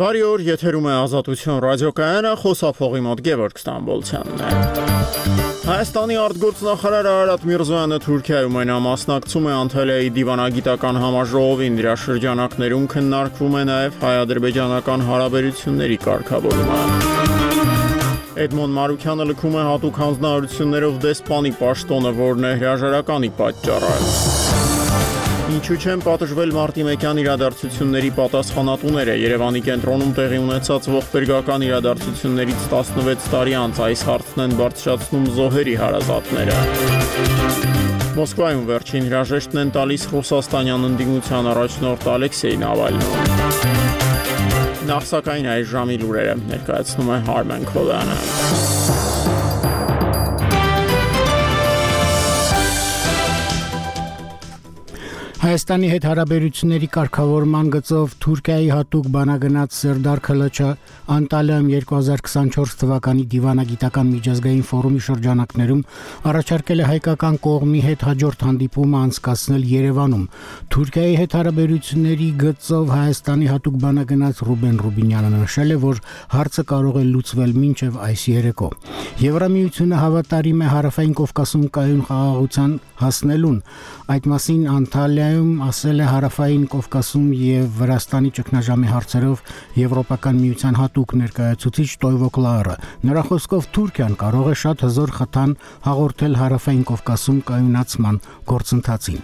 Բարի օր, եթերում է Ազատություն ռադիոկայանը, խոսափողի մոտ Գևորգ Ստամբոլցյանն է։ Հայաստանի արտգործնախարար Արարատ Միրզոյանը Թուրքիայում այնամասնակցում է Անտալիայի դիվանագիտական համաժողովին դրա շրջանակներում քննարկվում է նաև հայ-ադրբեջանական հարաբերությունների կարգավորումը։ Էդմոն Մարուկյանը լքում է հատուկ հանձնարարություններով դեսպանի պաշտոնը, որն է հրաժարականի պատճառը։ Ինչու չեն պատժվել մարտի 1-յան իրադարձությունների պատասխանատուները Երևանի կենտրոնում տեղի ունեցած ողբերգական իրադարձություններից 16 տարի անց այս հարցն են բարձրացնում զոհերի հարազատները։ Մոսկվայում վերջին հրաժեշտն են տալիս Ռուսաստանյան ընդդիմության առաջնորդ Ալեքսեյ Նավալնին։ Նախ սակայն այս ժամի լուրերը ներկայացնում է Harman Koloana։ Հայաստանի հետ հարաբերությունների կարգավորման գծով Թուրքիայի հատուկ բանագնաց Սերդար Քլաչը Անտալիայում 2024 թվականի դիվանագիտական միջազգային ֆորումի շրջանակներում առաջարկել է հայկական կողմի հետ հաջորդ հանդիպումը անցկացնել Երևանում։ Թուրքիայի հետ հարաբերությունների գծով Հայաստանի հատուկ բանագնաց Ռուբեն Ռուբինյանը նշել է, որ հարցը կարող է լուծվել մինչև այս երեկո։ Եվրամիությունը հավատարիմ է Հարավային Կովկասում կայուն խաղաղության հասնելուն։ Այդ մասին Անտալիայում ասել է Հարավային Կովկասում եւ Վրաստանի ճգնաժամի հարցերով Եվրոպական միության հատուկ ներկայացուցիչ Տոյվո Կլարը։ Նրա խոսքով Թուրքիան կարող է շատ հզոր խթան հաղորդել Հարավային Կովկասում կայունացման գործընթացին։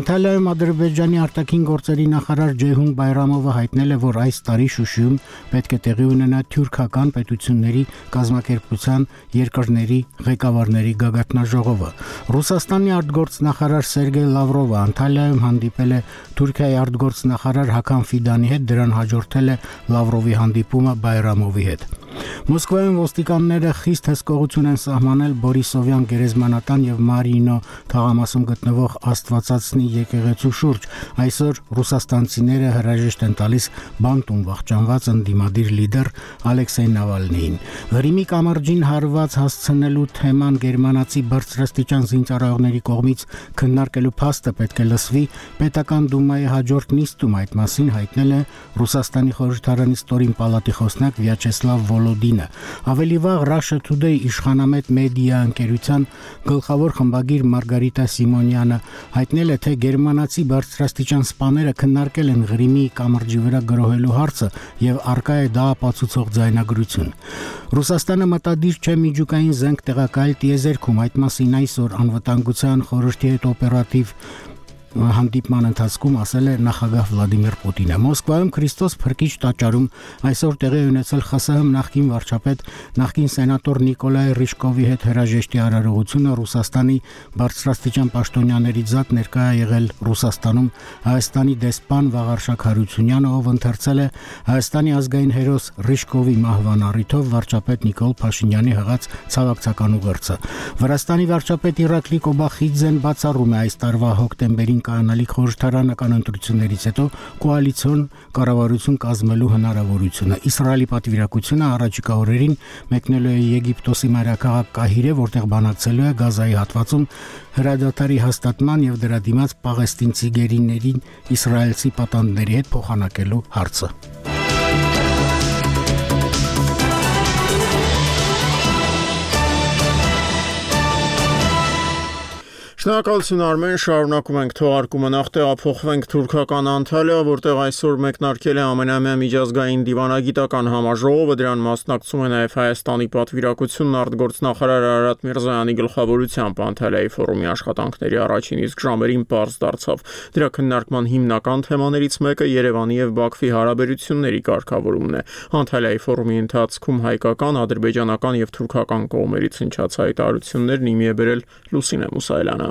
Անտալիայում Ադրբեջանի արտաքին գործերի նախարար Ջեհուն Բայրամովը հայտնել է, որ այս տարի Շուշիում պետք է տեղի ունենա թուրքական պետությունների կազմակերպության երկրների ղեկավարների գագաթնաժողովը։ Ռուսաստանի արտգործնախարար Սերգեյ Լավրովը Անտալիայում հանդիպել է Թուրքիայի արտգործնախարար Հական Ֆիդանի հետ, դրան հաջորդել է Լավրովի հանդիպումը Բայրամովի հետ։ Մոսկվայում ոստիկանները խիստ հսկողություն են սահմանել Բորիսովյան գերեզմանատան եւ Մարինո թաղամասում գտնվող Աստվածածնի եկեղեցու շուրջ։ Այսօր ռուսաստանցիները հրաժեշտ են տալիս բանտում վախճանված ընդդիմադիր լիդեր Ալեքսեյ Նավալնիին։ Ղրիմի կամրջին հարված հասցնելու թեման գերմանացի բարձրաստիճան զինծառայողների կողմից քննարկելու փաստը պետք է լսվի պետական դումայի հաջորդ նիստում այդ մասին հայտնել է Ռուսաստանի խորհրդարանի ստորին պալատի խոսնակ Վյաչեսլավ Վոլոդինը։ Ավելի վաղ Russia Today իշխանամետ մեդիա ընկերության գլխավոր խմբագիր Մարգարիտա Սիմոնյանը հայտնել է, թե գերմանացի բարձրաստիճան սպաները քննարկել են Ղրիմի կամրջի վրա գրոհելու հարցը եւ արկա է դա ապացուցող ձայնագրություն։ Ռուսաստանը մտադիր չէ միջուկային զենք տեղակայել տիեզերքում այդ մասին այսօր անվտանգության խորհրդի հետ օպերատիվ հանդիպման ընթացքում ասել է նախագահ Վլադիմիր Պուտինը։ Մոսկվայում Քրիստոս Փրկիչ տաճարում այսօր տեղի ունեցել ԽՍՀՄ նախկին վարչապետ, նախկին սենատոր Նիկոլայ Ռիշկովի հետ հրաժեշտի արարողությունը Ռուսաստանի բարձրաստիճան պաշտոնյաների զատ ներկա է եղել Ռուսաստանում Հայաստանի դեսպան Վաղարշակ Հարությունյանը, ով ընթերցել է Հայաստանի ազգային հերոս Ռիշկովի մահվան առիթով վարչապետ Նիկոլ Փաշինյանի հղած ցավակցական ուղերձը։ Վրաստանի վարչապետ Իրակլի Կոբախիձեն բացառում է այս տարվա հոկտեմբերին Երևանին կանալիք խորհրդարանական ընտրություններից հետո կոալիցիոն կառավարություն կազմելու հնարավորությունը։ Իսրայելի պատվիրակությունը առաջիկա օրերին մեկնելու է Եգիպտոսի մայրաքաղաք Կահիրե, որտեղ բանակցելու է Գազայի հատվածում հրադադարի հաստատման եւ դրա դիմաց պաղեստինցի գերիներին իսրայելցի պատանդների հետ փոխանակելու հարցը։ Շնորհակալություն Արմեն, շարունակում ենք թողարկումը. Նախ տեղափոխվենք թուրքական Անտալիա, որտեղ այսօր մեկնարկել է ամենամյա միջազգային դիվանագիտական համաժողովը, դրան մասնակցում է նաև Հայաստանի պատվիրակությունն արտգործնախարար Արարատ Միրզոյանի գլխավորությամբ Անտալիայի ֆորումի աշխատանքների առաջին իսկ ժամերին բարձ դարձավ։ Դրա քննարկման հիմնական թեմաներից մեկը Երևանի եւ Բաքվի հարաբերությունների կարգավորումն է։ Անտալիայի ֆորումի ընթացքում հայկական, ադրբեջանական եւ թուրքական կողմերից հնչած հայտարարություններն իմի է բերել Լուսինե Մուսայելյանը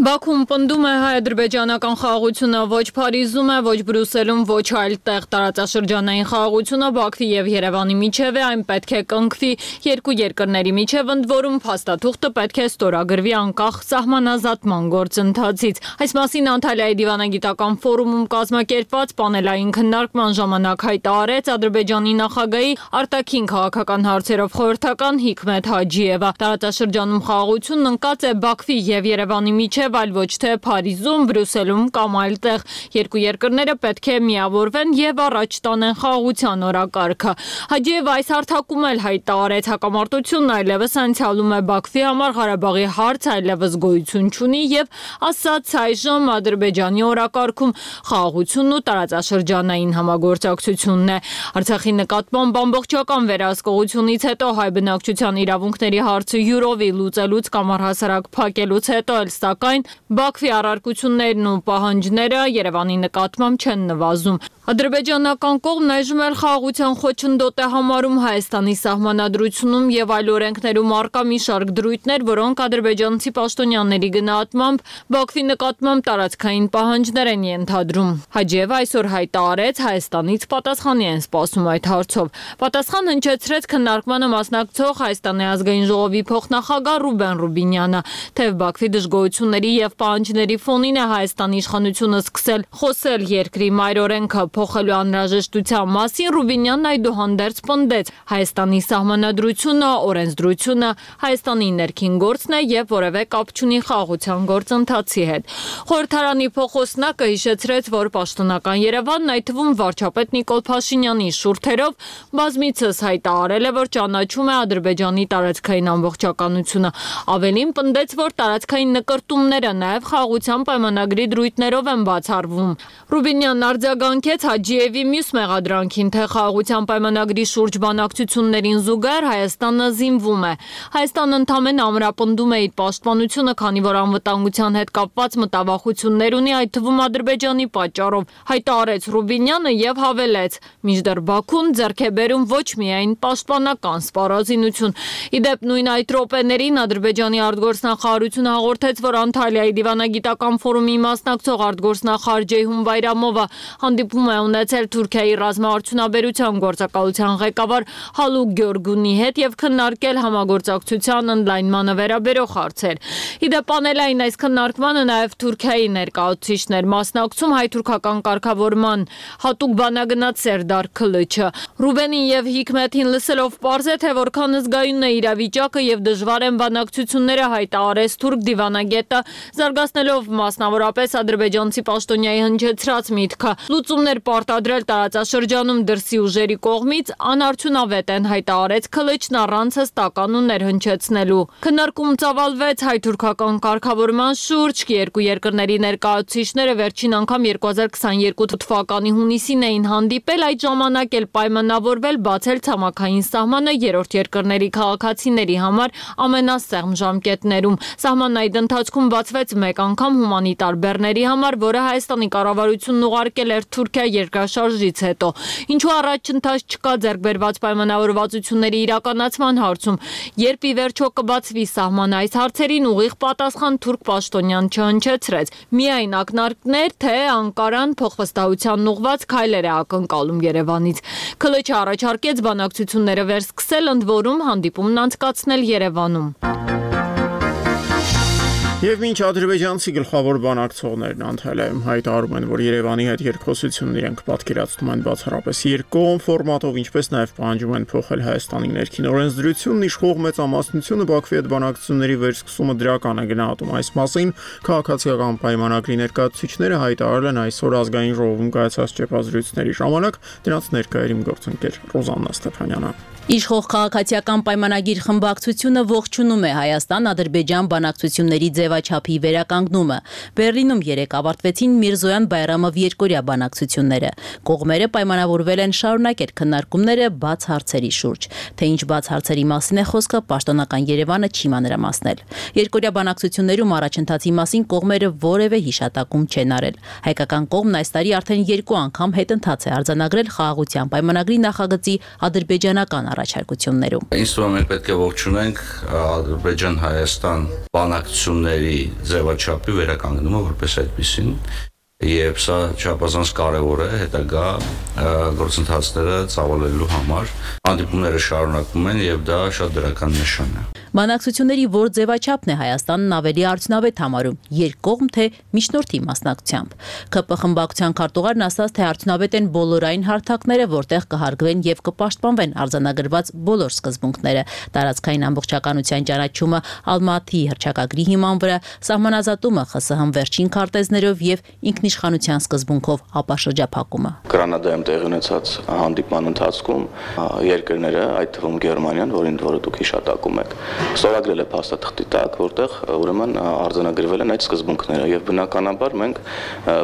Բաքուն պնդում է հայ-ադրբեջանական խաղաղությունը. Ոչ Փարիզում է, ոչ Բրյուսելում, ոչ այլ տեղ. Տարածաշրջանային խաղաղությունը Բաքվի եւ Երևանի միջև է, այն պետք է կնքվի երկու երկրների միջև, ընդ որում փաստաթուղթը պետք է ստորագրվի անկախ սահմանազատման գործընթացից։ Այս մասին Անտալիայի դիվանագիտական ֆորումում կազմակերպված պանելային քննարկման ժամանակ հայտարարեց Ադրբեջանի նախագահի արտաքին քաղաքական հարցերով խորհրդական Հիկմետ Հաջիևը։ Տարածաշրջանում խաղաղությունն ընկած է Բաքվի եւ Երևանի Երևանի միջև, այլ ոչ թե Փարիզում, Բրյուսելում կամ այլտեղ։ Երկու երկրները պետք է միավորվեն եւ առաջ տանեն խաղաղության օրակարգը։ Հաջիև այս հարթակում էլ հայտարարեց հակամարտությունն այլևս անցյալում է Բաքվի համար Ղարաբաղի հարց այլևս գոյություն չունի եւ ասաց այժմ Ադրբեջանի օրակարգում խաղաղությունն ու տարածաշրջանային համագործակցությունն է։ Արցախի նկատմամբ ամբողջական վերահսկողությունից հետո հայ բնակչության իրավունքների հարցը յուրովի լուծելուց կամ առհասարակ փակելուց հետո էլ սակայն Բաքվի առարկություններն ու պահանջները Երևանի նկատմամբ չեն նվազում։ Ադրբեջանական կողմն այժմ էլ խաղաղության խոչընդոտ է համարում Հայաստանի սահմանադրությունում եւ այլ օրենքներում արկա մի շարք դրույթներ, որոնք ադրբեջանցի պաշտոնյաների գնահատմամբ Բաքվի նկատմամբ տարածքային պահանջներ են ենթադրում։ Հաջև այսօր հայտարարեց Հայաստանից պատասխանի են սպասում այդ հարցով։ Պատասխան հնչեցրեց քննարկմանը մասնակցող Հայաստանի ազգային ժողովի փոխնախագահ Ռուբեն Ռուբինյանը, թեև Բաքվի դժգոհությունների եւ պահանջների ֆոնին է Հայաստանի իշխանությունը սկսել խոսել երկրի մայր օրենքը փոխելու անհրաժեշտության մասին, Ռուբինյանն այդուհանդերձ պնդեց. Հայաստանի սահմանադրությունը, օրենսդրությունը Հայաստանի ներքին գործն է եւ որևէ կապ չունի խաղաղության գործընթացի հետ։ Խորհրդարանի փոխոսնակը հիշեցրեց, որ պաշտոնական Երևանն այդ թվում վարչապետ Նիկոլ Փաշինյանի շուրթերով բազմիցս հայտարարել է, որ ճանաչում է Ադրբեջանի տարածքային ամբողջականությունը։ Ավելին պնդեց, որ տարածքային նկարտումները նաև խաղաղության պայմանագրի դրույթներով են բացառվում։ Ռուբինյանն արձագանքեց Հաջիևի մյուս մեղադրանքին, թե խաղաղության պայմանագրի շուրջ բանակցություններին զուգահեռ Հայաստանը զինվում է։ Հայաստանը ընդամենը ամրապնդում է իր պաշտպանությունը, քանի որ անվտանգության հետ կապված մտավախություններ ունի, այդ թվում Ադրբեջանի պատճառով։ Հայտարարեց Ռուբինյանը եւ հավելեց. Միջդեռ Բաքուն ձեռք է բերում ոչ միայն պաշտպանական սպառազինություն։ Իդեպ նույն այդ րոպեներին Ադրբեջանի արտգործնախարարությունը հաղորդեց, որ Անտալիայի դիվանագիտական ֆորումի մասնակցող արտգործնախարար Ջեյհուն Բայրամովը հանդիպում է ունեցել Թուրքիայի ռազմաարդյունաբերության գործակալության ղեկավար Հալուկ Գյորգունի հետ եւ քննարկել համագործակցության ընդլայնմանը վերաբերող հարցեր։ Իդեպ պանելային այս քննարկմանը նաեւ Թուրքիայի ներկայացուցիչներ մասնակցում հայ-թուրքական կարգավորման հատուկ բանագնաց Սերդար Քլիչը։ Ռուբենին եւ Հիկմեթին լսելով է թե որքան զգայուն է իրավիճակը եւ դժվար են բանակցությունները հայտարարեց թուրք դիվանագետը, զարգացնելով մասնավորապես ադրբեջանցի պաշտոնյայի հնչեցրած միտքը։ Լուծումներ պարտադրել տարածաշրջանում դրսի ուժերի կողմից անարդյունավետ են հայտարարեց Քլիչն առանց հստականուններ հնչեցնելու։ Քննարկում ծավալվեց հայ-թուրքական կարգավորման շուրջ երկու երկրների ներկայացուցիչները վերջին անգամ 2022 թվականի հունիսին էին հանդիպել, այդ ժամանակ էլ պայմանավորվել բացել ցամաքային սահմանը երրորդ երկրների քաղաքացիների համար ամենասեղմ ժամկետներում։ Սահմանն այդ ընթացքում բացվեց մեկ անգամ հումանիտար բեռների համար, որը Հայաստանի կառավարությունն ուղարկել էր Թուրքիա երկրաշարժից հետո։ Ինչու առաջընթաց չկա ձեռքբերված պայմանավորվածությունների իրականացման հարցում, երբ ի վերջո կբացվի սահմանը այս հարցերին ուղիղ պատասխան թուրք պաշտոնյան չհնչեցրեց։ Միայն ակնարկներ, թե Անկարան փոխվստահության ուղված քայլեր է ակնկալում Երևանից։ Քլիչը առաջարկեց բանակցությունները վերսկսել, ընդ որում հանդիպումն անցկացնել Երևանում։ Եվ մինչ ադրբեջանցի գլխավոր բանակցողներն Անտալիայում հայտարարում են, որ Երևանի հետ երկխոսությունն իրենք պատկերացնում են բացառապես երկկողմ ֆորմատով, ինչպես նաև պահանջում են փոխել Հայաստանի ներքին օրենսդրությունն, իշխող մեծամասնությունը Բաքվի հետ բանակցությունների վերսկսումը դրական է գնահատում այս մասին, քաղաքացիական պայմանագրի ներկայացուցիչները հայտարարել են այսօր ազգային ժողովում կայացած ճեպազրույցների ժամանակ դրանց ներկայերիմ գործընկեր Ռոզաննա Ստեփանյանը։ Իշխող քաղաքացիական պայմանագիր խմբակցությունը ողջունում է Հայաստան-Ադրբեջան բանակցությունների ձևաչափի վերականգնումը։ Բերլինում երեք ավարտվեցին Միրզոյան Բայրամով երկորյա բանակցությունները։ Կողմերը պայմանավորվել են շարունակել քննարկումները բաց հարցերի շուրջ։ Թե ինչ բաց հարցերի մասին է խոսքը, պաշտոնական Երևանը չի մանրամասնել։ Երկորյա բանակցություններում առաջընթացի մասին կողմերը որևէ հիշատակում չեն արել։ Հայկական կողմն այս տարի արդեն երկու անգամ հետընթաց է արձանագրել խաղաղության պայմանագրի նախագծի ադրբեջանական առաջարկություններում։ Ինձ թվում է պետք է ողջունենք Ադրբեջան-Հայաստան բանակցությունների ձևաչափի վերականգնումը որպես այդպեսին եւ սա չափազանց կարեւոր է հետագա գործընթացները ծավալելու համար։ Հանդիպումները շարունակվում են եւ դա շատ դրական նշան է։ Բանակցությունների որ ձևաչափն է Հայաստանն ավելի արդյունավետ համարում՝ երկկողմ թե միջնորդի մասնակցությամբ։ ԿՊ խմբակցության քարտուղարն ասաց, թե արդյունավետ են բոլորային հարթակները, որտեղ կհարգվեն եւ կպաշտպանվեն արձանագրված բոլոր սկզբունքները։ Տարածքային ամբողջականության ճանաչումը Ալմատի հրճակագրի հիման վրա, սահմանազատումը ԽՍՀՄ վերջին քարտեզներով եւ ինքնիշխանության սկզբունքով ապաշրջափակումը։ Գրանադայում տեղի ունեցած հանդիպման ընթացքում երկրները, այդ թվում Գերմանիան, որին որը դուք հիշատակում եք, ստորագրել է փաստաթղթի տակ, որտեղ ուրեմն արձանագրվել են այդ սկզբունքները եւ բնականաբար մենք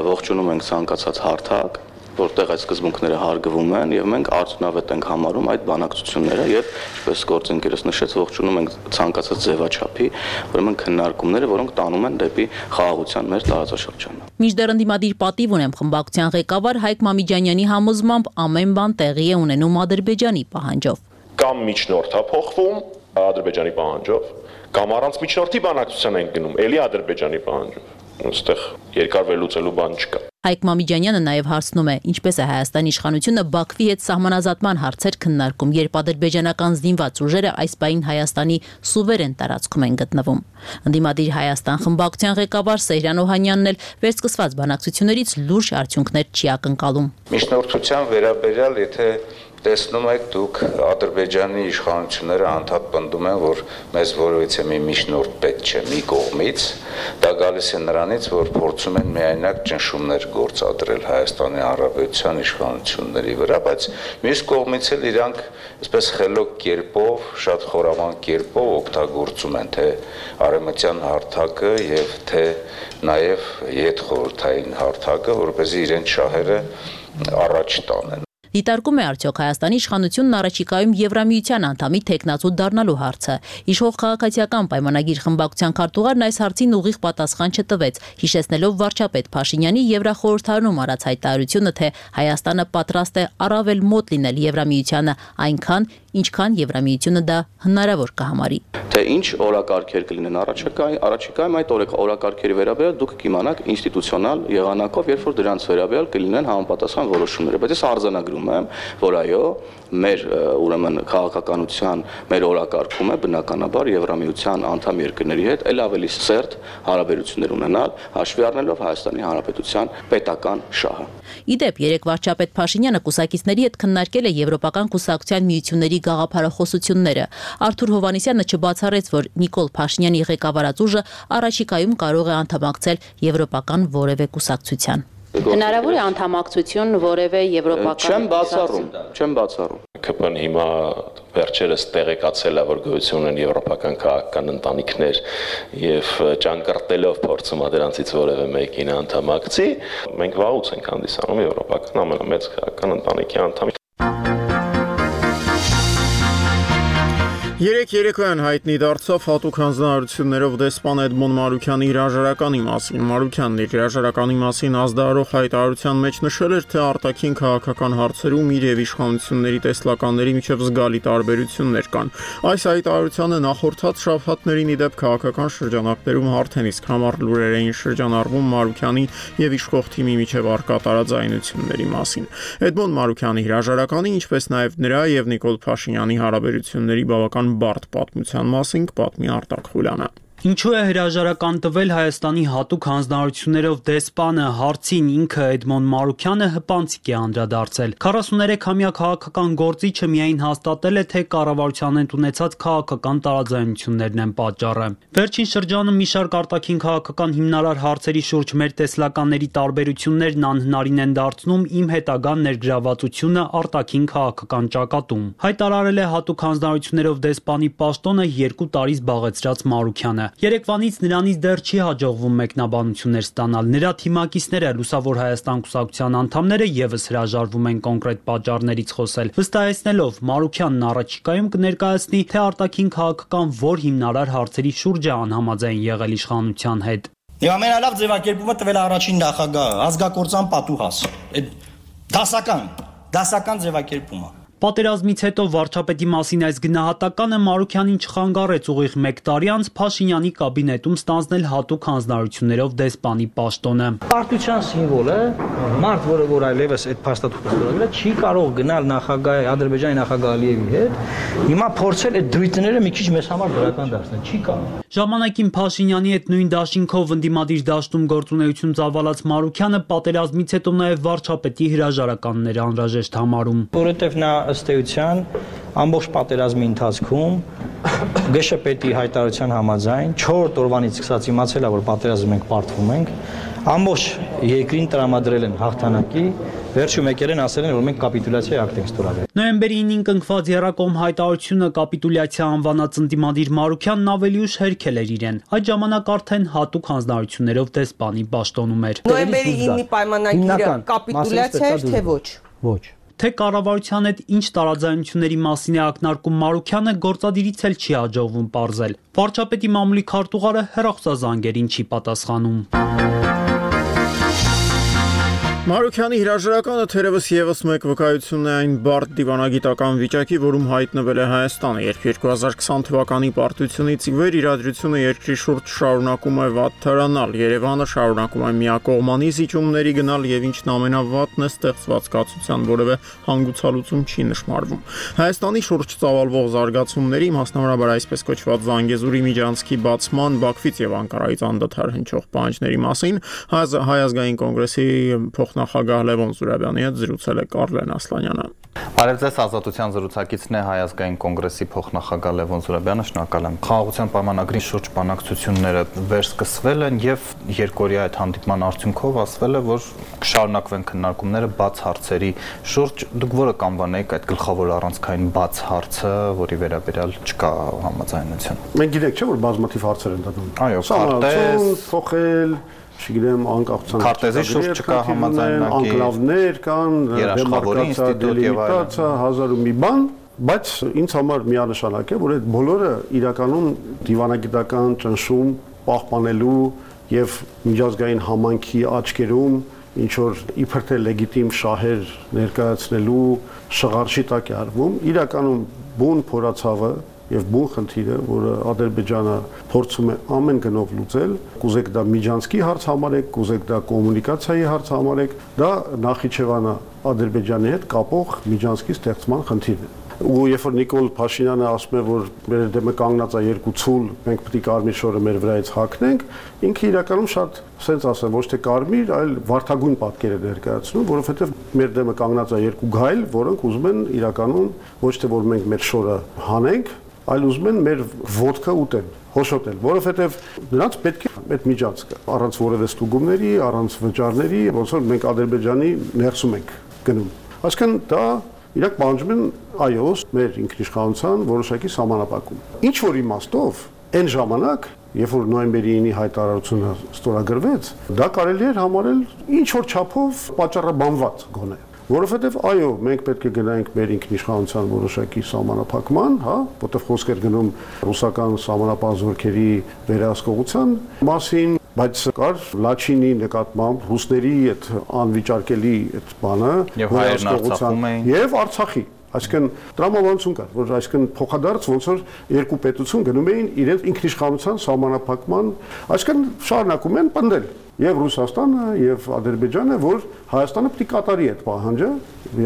ողջունում ենք ցանկացած հարթակ որտեղ այդ սկզբունքները հարգվում են եւ մենք արդյունավետ ենք համարում այդ բանակցությունները եւ ինչպես գործընկերս նշեց ողջունում ենք ցանկացած ձևաչափի ուրեմն քննարկումները որոնք տանում են դեպի խաղաղության մեր տարածաշրջանը Միջդեռ ընդդիմադիր պատիվ ունեմ խմբակցության ղեկավար Հայկ Մամիջանյանի համոզմամբ ամեն բան տեղի է ունենում Ադրբեջանի պահանջով կամ միջնորդա փոխվում Ադրբեջանի պահանջով կամ առանց միջնորդի բանակցության են գնում ելի Ադրբեջանի պահանջով այստեղ երկար վերլուծելու բան չկա Հայկ Մամիջանյանը նաև հարցնում է, ինչպես է Հայաստանի իշխանությունը Բաքվի հետ սահմանազատման հարցեր քննարկում, երբ ադրբեջանական զինված ուժերը այս պայն Հայաստանի սուվերեն տարածքում են գտնվում։ Ընդդիմադիր Հայաստան խմբակցության ղեկավար Սեյրան Օհանյանն էլ վերսկսված բանակցություններից լուրջ արդյունքներ չի ակնկալում։ Միջնորդության վերաբերյալ, եթե տեսնում եք դուք Ադրբեջանի իշխանությունները անդադ պնդում են, որ մեզ որևիցե մի միջնորդ պետք չէ մի կողմից, դա գալիս է նրանից, որ փորձում են միայնակ ճնշումներ գործադրել Հայաստանի Հանրապետության իշխանությունների վրա, բայց մյուս կողմից էլ իրանք այսպես խելոք կերպով, շատ խորաման կերպով օգտագործում են թե արեմտյան հարթակը եւ թե նաեւ յետ խորթային հարթակը, որպեսզի իրենց շահերը առաջ տանեն Դիտարկում է արդյոք Հայաստանի իշխանությունն առաջիկայում Եվրամիության անդամի տեխնացու դառնալու հարցը։ Իշխող քաղաքացիական պայմանագիր խմբակցության քարտուղարն այս հարցին ուղիղ պատասխան չտվեց, հիշեցնելով վարչապետ Փաշինյանի Եվրախորհրդարանում արած հայտարարությունը, թե Հայաստանը պատրաստ է առավել մոտ լինել Եվրամիությանը, այնքան, ինչքան Եվրամիությունը դա հնարավոր կհամարի։ Թե ինչ օրակարգեր կլինեն առաջիկայում, առաջիկայում այդ օրակարգերի վերաբերյալ դուք կիմանաք ինստիտուցիոնալ եղանակով, երբ որ դրանց վերաբերյալ կլինեն համապատասխան որոշումները, բայց ես արձանագրում եմ, որ այո, մեր ուրեմն քաղաքականության մեր օրակարգում է բնականաբար Եվրամիության անդամ երկրների հետ ել ավելի սերտ հարաբերություններ ունենալ, հաշվի առնելով Հայաստանի Հանրապետության պետական շահը։ Իդեպ երեք վարչապետ Փաշինյանը կուսակիցների հետ քննարկել է Եվրոպական կուսակցության միությունների գաղափարախոսությունները։ Արթուր Հովանեսյանը չբացառեց, որ Նիկոլ Փաշինյանի ղեկավարած ուժը առաջիկայում կարող է անդամակցել Եվրոպական որևէ կուսակցության։ Հնարավոր է անդամակցություն որևէ եվրոպական Չեմ բացառում, չեմ բացառում։ ԿՊ-ն հիմա վերջերս տեղեկացել է, որ գոյություն են եվրոպական քաղաքական ընտանիքներ եւ ճանկրտելով փորձում է դրանցից որևէ մեկին անդամակցի, մենք վաղուց ենք հանդիսանում եվրոպական ամենամեծ քաղաքական ընտանիքի անդամ։ Երեք երեկոյան հայտնի դարձավ հատուկ հանձնարարություններով դեսպան Էդմոն Մարուկյանի հրաժարականի մասին։ Մարուկյանն իր հրաժարականի մասին ազդարող հայտարարության մեջ նշել էր, թե արտաքին քաղաքական հարցերում իր եւ իշխանությունների տեսլականների միջև զգալի տարբերություններ կան։ Այս հայտարարությանը նախորդած շաբաթներին իդեպ քաղաքական շրջանակներում արդեն իսկ համառ լուրեր էին շրջանառվում Մարուկյանի եւ իշխող թիմի միջև արկա տարաձայնությունների մասին։ Էդմոն Մարուկյանի հրաժարականի, ինչպես նաեւ նրա եւ Նիկոլ Փաշինյանի հարաբերությունների բավական բավական բարդ պատմության մասին կպատմի Արտակ Խուլյանը։ Ինչու է հրաժարական տվել Հայաստանի հատուկ հանձնարարություններով դեսպանը հարցին ինքը Էդմոն Մարուկյանը հպանցիկ է անդրադարձել։ 43-ամյա քաղաքական գործիչը միայն հաստատել է, թե կառավարության հետ ունեցած քաղաքական տարաձայնություններն են պատճառը։ Վերջին շրջանում մի շարք արտաքին քաղաքական հիմնարար հարցերի շուրջ մեր տեսլականների տարբերություններն անհնարին են դարձնում իմ հետագա ներգրավվածությունը արտաքին քաղաքական ճակատում։ Հայտարարել է հատուկ հանձնարարություններով դեսպանի պաշտոնը 2 տարի զբաղեցրած Մարուկյանը։ Երեկվանից նրանից դեռ չի հաջողվում մեկնաբանություններ ստանալ։ Նրա թիմակիցները Լուսավոր Հայաստան կուսակցության անդամները եւս հրաժարվում են կոնկրետ պատճառներից խոսել, վստահեցնելով Մարուկյանն առաջիկայում կներկայացնի, թե արտաքին քաղաքական որ հիմնարար հարցերի շուրջ է անհամաձայն եղել իշխանության հետ։ Եվ ամենալավ ձևակերպումը տվել առաջին նախագահը, ազգակործան պատուհաս։ Այդ դասական, դասական ձևակերպումը։ Պատերազմից հետո վարչապետի մասին այս գնահատականը Մարուքյանին չխանգարեց ուղիղ 1 տարի անց Փաշինյանի կաբինետում ստանձնել հատուկ հանձնարարություններով դեսպանի պաշտոնը։ Պարտության սիմվոլ է, մարդ, որը որ այլևս այդ փաստաթուղթը ստորագրել չի կարող գնալ նախագահ Ադրբեջանի նախագահ Ալիևի հետ, հիմա փորձել այդ դրույթները մի քիչ մեզ համար դրական դարձնել, չի կարող։ Ժամանակին Փաշինյանի հետ նույն դաշինքով ընդդիմադիր դաշտում գործունեություն ծավալած Մարուքյանը պատերազմից հետո նաև վարչապետի հրաժարականները անհրաժեշտ համարում։ Որովհետև նա ըստ էության ամբողջ պատերազմի ընթացքում ԳՇՊ-ի հայտարարության համաձայն 4 օրվանից սկսած իմացել է, որ պատերազմում ենք պարտվում ենք, ամբողջ երկրին տրամադրել են հաղթանակի, վերջում եկել են ասել են, որ մենք կապիտուլյացիայի ակտ ենք ստորագրել։ Նոյեմբերի 9-ին կնքված Երակոմ հայտարարությունը կապիտուլյացիա անվանած ընդդիմադիր Մարուքյանն ավելի ուշ հերքել էր իրեն։ Այդ ժամանակ արդեն հատուկ հանձնարարություններով դեսպանի պաշտոնում էր։ Նոյեմբերի 9-ի պայմանագիրը կապիտուլյացիա էր թե ոչ։ Ոչ թե կառավարության հետ ինչ տարաձայնությունների մասին է ակնարկում Մարուքյանը գործադիրից էլ չի հաջողվում ողրզել։ Վարչապետի մամուլի քարտուղարը հերախոսազանգերին չի պատասխանում։ Մարուկյանի հրաժարականը թերևս եւս մեկ վկայություն է այն բարդ դիվանագիտական վիճակի, որում հայտնվել է Հայաստանը, երբ 2020 թվականի պարտությունից ի վեր իրադրությունը երկրի շուրջ շարունակում է վատթարանալ, Երևանը շարունակում է միակողմանի զիջումների գնալ եւ ինչն ամենավատն է ստեղծված կացության որևէ հանգուցալություն չի նշмарվում։ Հայաստանի շուրջ ծավալվող զարգացումների, մասնավորապես այսպես կոչված Զանգեզուրի միջանցքի բացման, Բաքվից եւ Անկարայից անդադար հնչող պահանջների մասին հայազգային կոնգրեսի փոխ նախագահ Լևոն Զուրաբյանի հետ զրուցել է Կարլեն Ասլանյանը։ Բարև ձեզ, ազատության զրուցակիցն է Հայազգային կոնգրեսի փոխնախագահ Լևոն Զուրաբյանը, շնորհակալ եմ։ Խաղաղության պայմանագրի շուրջ բանակցությունները վերսկսվել են եւ երկորյա այդ հանդիպման արդյունքով ասվել է, որ կշարունակվեն քննարկումները բաց հարցերի շուրջ։ Դուք որը կանվանեիք այդ գլխավոր առանցքային բաց հարցը, որի վերաբերյալ չկա համաձայնություն։ Մենք գիտենք չէ՞ որ բազմաթիվ հարցեր են դատում։ Այո, քարտեզ, փոխել, չգիտեմ, անկախության քարտեզի շուրջ չկա համաձայնագիր, անկլավներ կան, դեմարկացիա, դելիմիտացիա, հազար ու մի բան, բայց ինձ համար միանշանակ է, որ այդ բոլորը իրականում դիվանագիտական ճնշում պահպանելու եւ միջազգային համանքի աչքերում ինչ որ իբր թե լեգիտիմ շահեր ներկայացնելու շղարշի տակ է արվում իրականում բուն փորացավը եւ բուն խնդիրը, որը Ադրբեջանը փորձում է ամեն գնով լուծել, կուզեք դա միջանցքի հարց համարեք, կուզեք դա կոմունիկացիայի հարց համարեք, դա Նախիջևանը Ադրբեջանի հետ կապող միջանցքի ստեղծման խնդիրն է ու երբ որ Նիկոլ Փաշինյանը ասում է որ մեր դեմը կանգնած է երկու ցուլ մենք պետք է կարմիր շորը մեր վրայից հակնենք ինքը իրականում շատ սենց ասեմ ոչ թե կարմիր այլ վարթագույն պատկեր է ներկայացնում որովհետև մեր դեմը կանգնած է երկու գայլ որոնք ուզում են իրականում ոչ թե որ մենք մեր շորը հանենք այլ ուզում են մեր ոդկա ուտեն, հոշոտել, որովհետև նրանց պետք է այդ միջանցքը առանց որևէ ստուգումների, առանց վճարների, ոնց որ մենք Ադրբեջանի ներսում ենք գնում։ Այսինքն դա իրակ պահանջում են այո, մեր ինքնիշխանության որոշակի սահմանապակում։ Ինչ որ իմաստով այն ժամանակ Երբ որ նոյեմբերի 9-ի հայտարարությունը ստորագրվեց, դա կարելի էր համարել ինչ որ չափով պատճառաբանված գոնե որովհետև այո, մենք պետք է գնայինք մեր ինքնիշխանության որոշակի սահմանափակման, հա, որտեղ խոսք էր գնում ռուսական սահմանապահ զորքերի վերահսկողության մասին, բայց կար Լաչինի նկատմամբ ռուսների այդ անվիճարկելի այդ բանը վերահսկողության եւ Արցախի Այսինքն տրամաբանություն կար, որ այսինքն փոխադարձ ոնց որ երկու պետություն գնում էին իրենց ինքնիշխանության սահմանափակման, այսինքն շարունակում են պնդել եւ Ռուսաստանը եւ Ադրբեջանը, որ Հայաստանը է կատարի այդ պահանջը,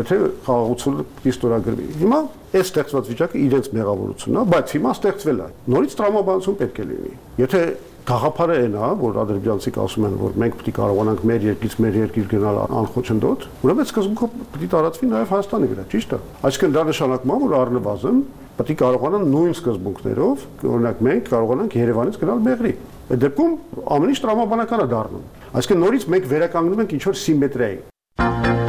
եթե խաղաղությունը է ստորագրվի։ Հիմա այս ստեղծված վիճակը իրենց մեղավորությունն է, բայց հիմա ստեղծվել է։ Նորից տրամաբանություն պետք է լինի։ Եթե Գաղափարը այն է, որ ադրբեջանցիք ասում են, որ մենք պետք է կարողանանք մեր երկրից մեր երկիր գնալ անխոչնդոտ, ուրեմն սկզբունքը պետք է տարածվի նաև Հայաստանի վրա, ճիշտ է։ Այսինքն դա նշանակում է, որ առնվազն պետք է կարողանան նույն սկզբունքներով, օրինակ մենք կարողանանք Երևանից գնալ Մեղրի։ Այդ դեպքում ամեն ինչ տրամաբանական է դառնում։ Այսինքն նորից մենք վերականգնում ենք ինչ որ սիմետրիայի։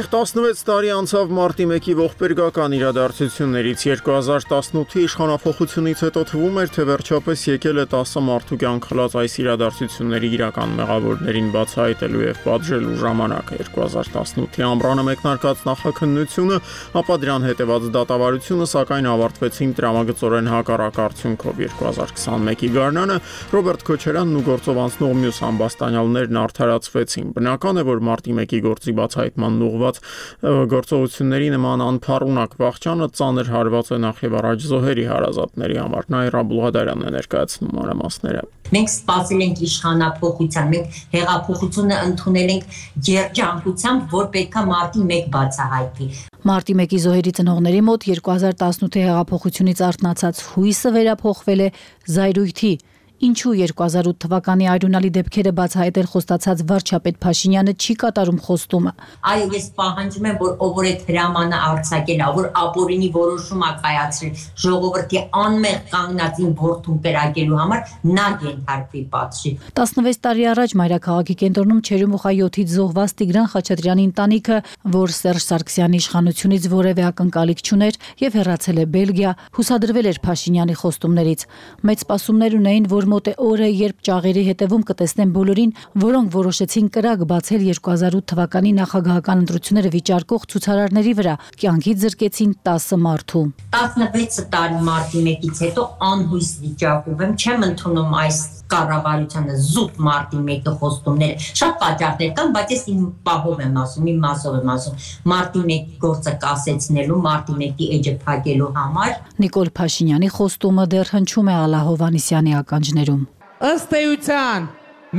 Ուղիղ 16 տարի անցավ մարտի 1-ի ողբերգական իրադարձություններից 2018-ի իշխանապողությունից հետո թվում էր, թե վերջապես եկել է 10 մարդու կյանք խլած այս իրադարձությունների իրական մեղավորներին բացահայտելու եւ պատժելու ժամանակը 2018-ի ամռանը մեկնարկած նախաքննությունը, ապա դրան հետևած դատավարությունը սակայն ավարտվեցին տրամագծորեն հակառակ արդյունքով 2021-ի գարնանը Ռոբերտ Քոչարյանն ու գործով անցնող մյուս ամբաստանյալներն արդարացվեցին։ Բնական է, որ մարտի 1-ի գործի բացահայտման ուղղված կատարված գործողությունների նման անփառունակ վաղճանը ծանր հարված է նախ եւ առաջ զոհերի հարազատների համար։ Նաիրա Բուլղադարյանն է ներկայացնում մանրամասները։ Մենք սպասում ենք իշխանապողության, մենք հեղափոխությունը ընդունել ենք երջանկությամբ, որ պետքա մարտի 1 բացահայտի։ Մարտի 1-ի զոհերի ծնողների մոտ 2018-ի հեղափոխությունից արթնացած հույսը վերափոխվել է զայրույթի Ինչու 2008 թվականի արյունալի դեպքերը բացահայտել խոստացած վարչապետ Փաշինյանը չի կատարում խոստումը։ Այո, ես պահանջում եմ, որ ով որ է հրամանը արձակել, որ ապօրինի որոշում ա կայացրել ժողովրդի անմեղ կանգնածին ворթուն պերակելու համար, նա ենթարկվի պատժի։ 16 տարի առաջ Մայրաքաղաքի կենտրոնում Չերումուխա 7-ից զոհված Տիգրան Խաչատրյանի ընտանիքը, որ Սերժ Սարգսյանի իշխանությունից որևէ ակնկալիք չուներ եւ հեռացել է Բելգիա, հուսադրվել էր Փաշինյանի խոստումներից։ Մեծ սպասումներ ունեին, որ մոտ է օրը, երբ ճաղերի հետևում կտեսնեն բոլորին, որոնք որոշեցին կրակ բացել 2008 թվականի նախագահական ընտրությունները վիճարկող ցուցարարների վրա, կյանքից զրկեցին 10 մարդու։ 16 տարի մարտի 1-ից հետո անհույս վիճակում եմ, չեմ ընդունում այս կառավարությանը զուտ մարտի 1-ը խոստումները։ Շատ պատճառներ կան, բայց ես իմ պահով եմ ասում, իմ մասով եմ ասում։ Մարտի 1-ի գործը կասեցնելու, մարտի 1-ի էջը փակելու համար։ Նիկոլ Փաշինյանի խոստումը դեռ հնչում է Ալա Հովանիսյանի ականջներում։ Ըստ էության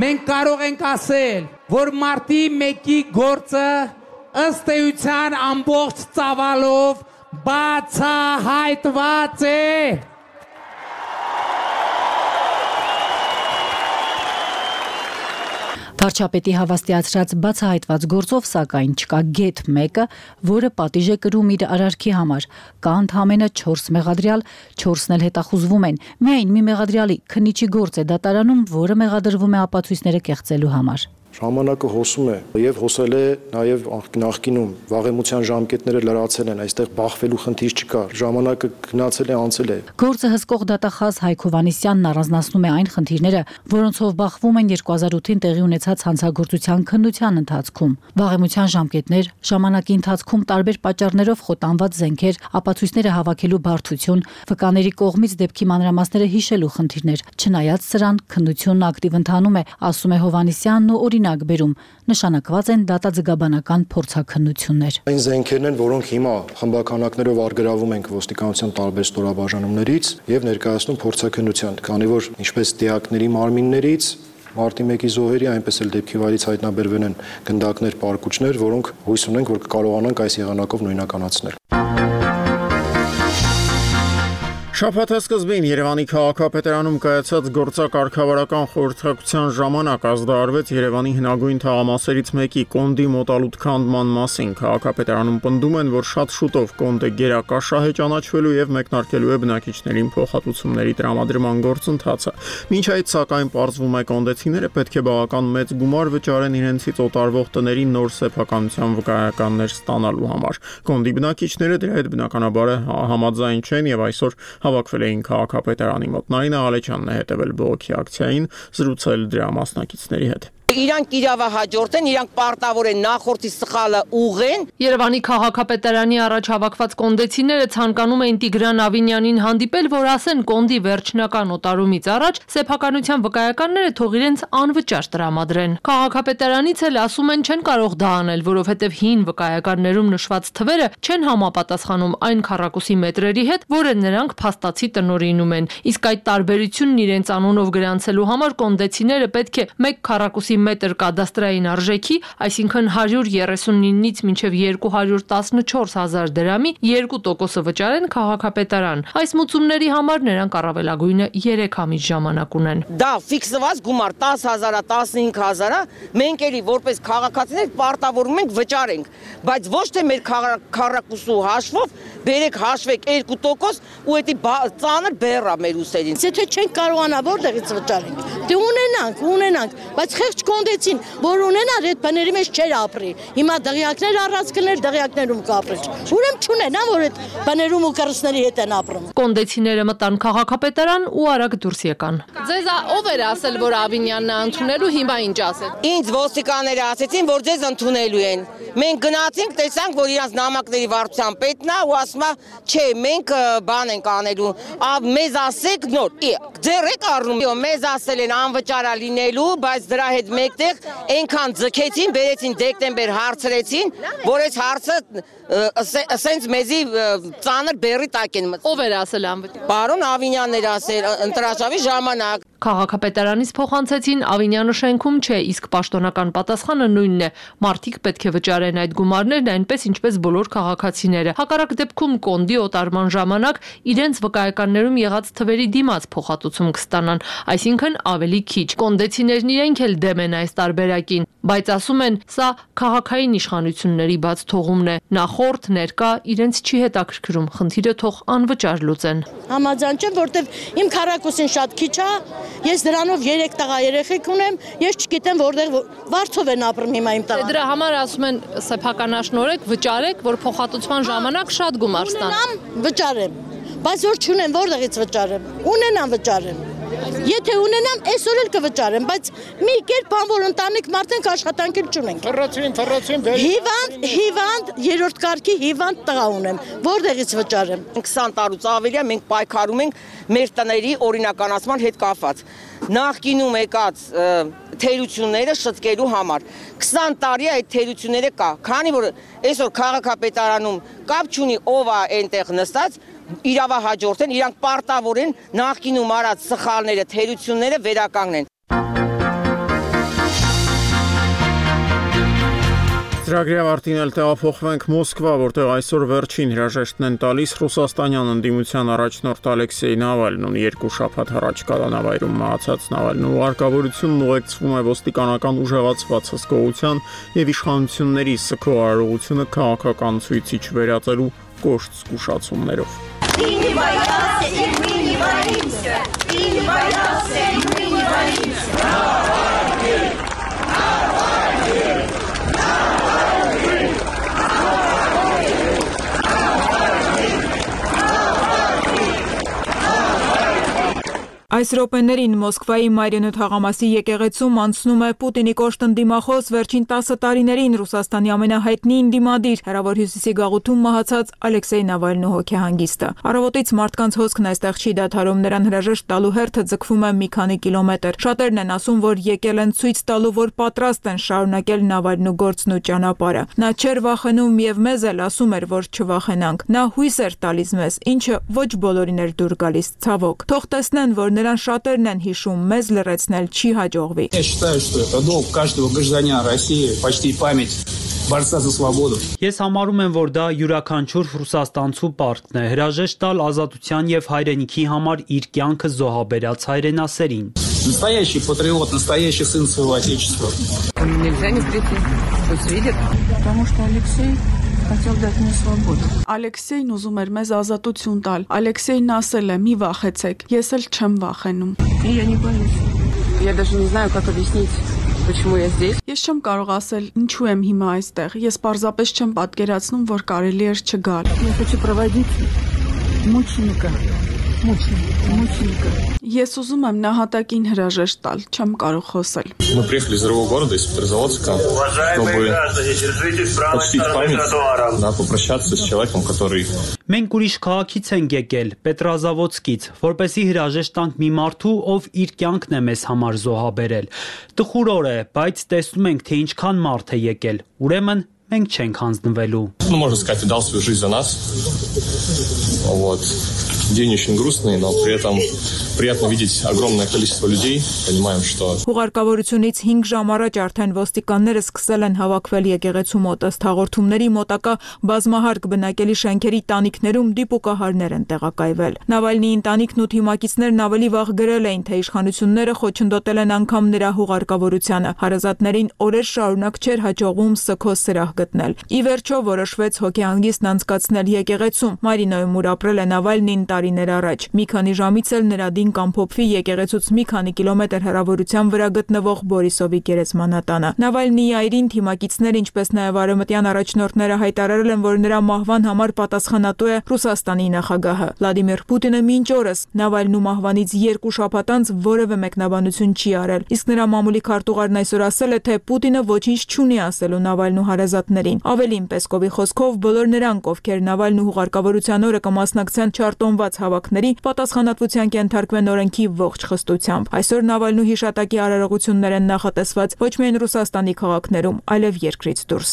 մենք կարող ենք ասել, որ մարտի 1-ի գործը ըստ էության ամբողջ ծավալով բացահայտված է։ Վարչապետի հավաստիացրած բացահայտված գործով սակայն չկա գետ մեկը, որը պատիժ է կրում իր արարքի համար։ Կա ընդհանրապես 4 մեղադրյալ, 4-ն էլ հետախուզվում են։ Միայն մի մեղադրյալի քննիչի գործ է դատարանում, որը մեղադրվում է ապացույցները կեղծելու համար ժամանակը հոսում է եւ հոսել է նաեւ նախկինում վաղեմության ժամկետները լրացել են այստեղ բախվելու խնդիր չկա ժամանակը գնացել է անցել է գործը հսկող դատախազ Հայկ Հովանիսյանն առանձնացնում է այն խնդիրները որոնցով բախվում են 2008-ին տեղի ունեցած հանցագործության քննության ընթացքում վաղեմության ժամկետներ ժամանակի ընթացքում տարբեր պատճառներով խոտանված զենքեր ապացույցները հավաքելու բարդություն վկաների կողմից դեպքի մանրամասները հիշելու խնդիրներ չնայած սրան քննությունն ակտիվ ընթանում է ասում է Հովանիսյանն ու օրինակ օրինակ բերում, նշանակված են դատաձգաբանական փորձակնություններ։ Այն զենքերն են, որոնք հիմա խմբականակներով արգրավում ենք ոստիկանության տարբեր ստորաբաժանումներից եւ ներկայացնում փորձակնության, քանի որ ինչպես դիակների մարմիններից Մարտի 1-ի զոհերի այնպես էլ դեպքի վայրից հայտնաբերվել են գնդակներ, պարկուճներ, որոնք հույս ունենք, որ կկարողանանք այս եղանակով նույնականացնել։ Շաբաթը սկզբին Երևանի քաղաքապետարանում կայացած գործակարգավարական խորհրդակցության ժամանակ ազդարարվեց Երևանի հնագույն թաղամասերից մեկի Կոնդի մոտալուտ քանդման մասին։ Քաղաքապետարանում պնդում են, որ շատ շուտով Կոնդը գերակաշահ է ճանաչվելու եւ մեկնարկելու է բնակիչներին փոխհատուցումների տրամադրման գործընթացը։ Մինչ այդ սակայն պարզվում է կոնդեցիները պետք է բավական մեծ գումար վճարեն իրենցից օտարվող տների նոր սեփականության վկայականներ ստանալու համար։ Կոնդի բնակիչները դրա հետ բնականաբար համաձայն չեն եւ այսօր հավաքվել էին քաղաքապետարանի մոտ։ Նարինա Ալեչյանն է հետևել բողոքի ակցիային, զրուցել դրա մասնակիցների հետ իրանք իրավահաջորդ են, իրանք պարտավոր են նախորդի սխալը ուղեն։ Երևանի քաղաքապետարանի առաջ հավաքված կոնդեցիները ցանկանում էին Տիգրան Ավինյանին հանդիպել, որ ասեն կոնդի վերջնական օտարումից առաջ սեփականության վկայականները թող իրենց անվճար տրամադրեն։ Քաղաքապետարանից էլ ասում են չեն կարող դա անել, որովհետև հին վկայականներում նշված թվերը չեն համապատասխանում այն քառակուսի մետրերի հետ, որը նրանք փաստացի տնորինում են։ Իսկ այդ տարբերությունն իրենց անունով գրանցելու համար կոնդեցիները պետք է 1 քառակուսի մետր կադաստրային արժեքի, այսինքն 139-ից մինչև 214 հազար դրամի 2%-ը վճարեն քաղաքապետարան։ Այս մուծումների համար նրանք առավելագույնը 3 ամիս ժամանակ ունեն։ Դա ֆիքսված գումար 10000-ա, 15000-ա, մենք էլի որպես քաղաքացիներ պարտավորում ենք վճարենք, բայց ոչ թե մեր քառակուսու հաշվով բերեք հաշվեք 2% ու դա ծանր բեռա մեր ուսերին։ Եթե չենք կարողանա որտեղից վճարենք։ Դե ունենանք, ունենանք, բայց խեղճ կոնդեցին, որ ունենար այդ բաների մեջ չեր ապրի։ Հիմա դղյակներ առած կներ, դղյակներում կապրել։ Ուրեմն չունենա, որ այդ բաներում ու կրսների հետ են ապրում։ Կոնդեցիները մտան քաղաքապետարան ու արագ դուրս եկան։ Ձեզ ով էր ասել, որ Ավինյանն է ընդունելու, հիմա ինչ ասել։ Ինձ ոստիկանները ասեցին, որ ձեզ ընդունելու են։ Մենք գնացինք, տեսանք, որ իրանց նամակների վարչության պետն է ու ասում է, չէ, մենք բան ենք անելու։ Մեզ ասեք նոր, ձեր եք առնում։ Մեզ ասել են անվճարա լինելու, բայց դրա հետ մեկտեղ այնքան ձգեցին, բերեցին դեկտեմբեր հարցրեցին, որ այս հարցը ասենց մեզի ծանր բերի տակ են մտցել։ Ով էր ասել անվճար։ Պարոն Ավինյանն էր ասել ընտրաշավի ժամանակ։ Քաղաքապետարանից փոխանցեցին Ավինյանը շենքում չէ, իսկ պաշտոնական պատասխանը նույնն է։ Մարտիկ պետք է վճարեն այդ գումարներն այնպես ինչպես բոլոր քաղաքացիները։ Հակառակ դեպքում կոնդի օտարման ժամանակ իրենց վկայականներում եղած թվերի դիմաց փոխհատուցում կստանան, այսինքն ավելի քիչ։ Կոնդեցիներն իրենք էլ դեմ են այս տարբերակին, բայց ասում են, սա քաղաքային իշխանությունների բաց թողումն է։ Նախորդ, ներկա իրենց չի հետաքրքրում, խնդիրը թող անվճար լուծեն։ Համաձայն չեմ, որտեվ իմ քարակուսին շատ քիչ է, Ես դրանով 3 տղա երեխեք ունեմ, ես չգիտեմ որտեղ վարձով են ապրում հիմա իմ տղան։ Դրա համար ասում են սեփականաշնորհեք, վճարեք, որ փոխհատուցման ժամանակ շատ գումար ստան։ Ունենամ, վճարեմ։ Բայց որ չունեմ, որտեղից վճարեմ։ Ունենամ վճարեմ։ Եթե ունենամ, այսօր էլ կվճարեմ, բայց մի կերպ բան որ ընտանիք մարդենք աշխատանք էլ չունենք։ Ֆռացին, ֆռացին, հիվանդ, հիվանդ, երրորդ կարգի հիվանդ տղա ունեմ։ Որտեղից վճարեմ։ 20 տարուց ավելի է մենք պայքարում ենք մեր տների օրինականացման հետ կապված նախկինում եկած թերությունները շտկելու համար 20 տարի այդ թերությունները կա քանի որ այսօր քաղաքապետարանում կապ չունի ով է այնտեղ նստած իրավահաջորդեն, իրանք պարտավոր են նախկինում արած սխալները, թերությունները վերականգնեն։ Ծրագրի ավարտին էլ տեղափոխվենք Մոսկվա, որտեղ այսօր վերջին հրաժեշտն են տալիս ռուսաստանյան ընդդիմության առաջնորդ Ալեքսեյ Նավալնուն երկու շաբաթ առաջ կալանավայրում մահացած Նավալնու արկավորությունն ուղեկցվում է ոստիկանական ուժեղացված հսկողության եւ իշխանությունների սքո արարողությունը քաղաքական ցույցիչ վերածելու կոշտ զգուշացումներով։ И не боялся, и мы не боимся. И не боялся, Այս րոպեներին Մոսկվայի Մարիոնետ հաղամասի եկեղեցում անցնում է Պուտինի կոշտ ընդդիմախոս վերջին 10 տարիներին Ռուսաստանի ամենահայտնի ընդդիմադիր հերավոր հյուսիսի գաղութում մահացած Ալեքսեյ Նավալնու հոգեհանգիստը։ Առավոտից մարդկանց հոսքն այստեղ չի դադարում, նրան հրաժեշտ տալու հերթը ձգվում է մի քանի կիլոմետր։ Շատերն են ասում, որ եկել են ցույց տալու, որ պատրաստ են շարունակել Նավալնու գործն ու ճանապարհը։ Նա չէր վախենում եւ մեզ էլ ասում էր, որ չվախենանք։ Նա հույս էր տալիս մեզ, ինչը ոչ բոլորին էր դուր գալիս, ցավոք։ Թող տեսնեն, որ նրան շատերն են հիշում, մեզ լրացնել չի հաջողվի։ Я считаю, что это долг каждого гражданина России почти память борца за свободу։ Ես համարում եմ, որ դա յուրաքանչյուր ռուսաստանցու պարտքն է հրաժեշտ տալ ազատության եւ հայրենիքի համար իր կյանքը զոհաբերած հայրենասերին։ Настоящий патриот, настоящий сын своего отечества. Нельзя не прийти. Пусть видит. Потому что Алексей хотел дать мне свободу։ Ալեքսեյն ուզում էր մեզ ազատություն տալ։ Ալեքսեյն ասել է՝ «Մի վախեցեք»։ Ես էլ չեմ վախենում։ Я не боюсь. Я даже не знаю, как объяснить Почему я здесь? Ես չեմ կարող ասել ինչու եմ հիմա այստեղ։ Ես պարզապես չեմ պատկերացնում, որ կարելի էր չգալ։ Я хочу проводить мученика Ես ուզում եմ նահատակին հրաժեշտ տալ, չեմ կարող խոսել։ Мы приехали из другого города, из Петрозаводска, чтобы почтить память, надо попрощаться с человеком, который Մենք ուրիշ քաղաքից ենք եկել, Պետրազավոցկից, որպեսի հրաժեշտ տանք մի մարդու, ով իր կյանքն է մեզ համար զոհաբերել։ Տխուր օր է, բայց տեսնում ենք, թե ինչքան մարդ է եկել։ Ուրեմն մենք չենք հանձնվելու։ Ну, можно сказать, ты дал свою жизнь за нас. Вот День очень грустный, но при этом приятно видеть огромное количество людей. Понимаем, что Հուղարկավորությունից 5 ժամ առաջ արդեն ոստիկանները սկսել են հավաքվել եկեղեցու մոտ ըստ հաղորդումների մոտակա բազմահարկ բնակելի շենքերի տանիքներում դիպուկահարներ են տեղակայվել։ Նավալնի ընտանիքն ու թիմակիցներն ավելի վաղ գրել էին, թե իշխանությունները խոչընդոտել են անգամ նրա հուղարկավորությանը։ Հարազատներին օրեր շարունակ չէր հաջողվում սքո սրահ գտնել։ Ի վերջո որոշվեց հոգեհանգիստն անցկացնել եկեղեցում։ Մարինոյում ուր ապրել է Նավալնին տարիներ առաջ։ Մի քանի ժամից էլ նրա դին կամփոփվի եկեղեցուց մի քանի կիլոմետր հեռավորության վրա գտնվող Բորիսովի գերեզմանատանը։ Նավալնիի այրին թիմակիցներ, ինչպես նաև արևմտյան առաջնորդները հայտարարել են, որ նրա մահվան համար պատասխանատու է Ռուսաստանի նախագահը։ Վլադիմիր Պուտինը մինչ օրս Նավալնու մահվանից երկու շաբաթ անց որևէ մեկնաբանություն չի արել։ Իսկ նրա մամուլի քարտուղարն այսօր ասել է, թե Պուտինը ոչինչ չունի ասելու Նավալնու հարազատներին։ Ավելին Պեսկովի խոսքով բոլոր նրանք, ովքեր Նավալնու հուղարկավորության օրը կմասնակցեն Չարտոն կազմված հավաքների պատասխանատվության կենթարկվեն օրենքի ողջ խստությամբ։ Այսօր Նավալնու հիշատակի արարողություններ են նախատեսված ոչ միայն Ռուսաստանի քաղաքներում, այլև երկրից դուրս։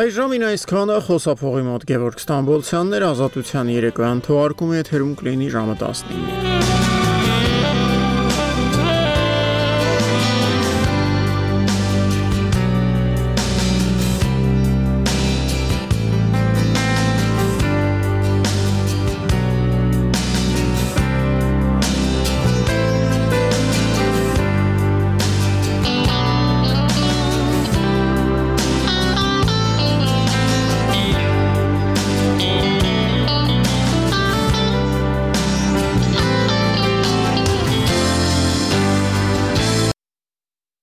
Այժմին այսքանը խոսափողի մոտ Գևորգ Ստամբոլցյանն էր ազատության երեկոյան թողարկումը եթերում կլինի ժամը 19-ին։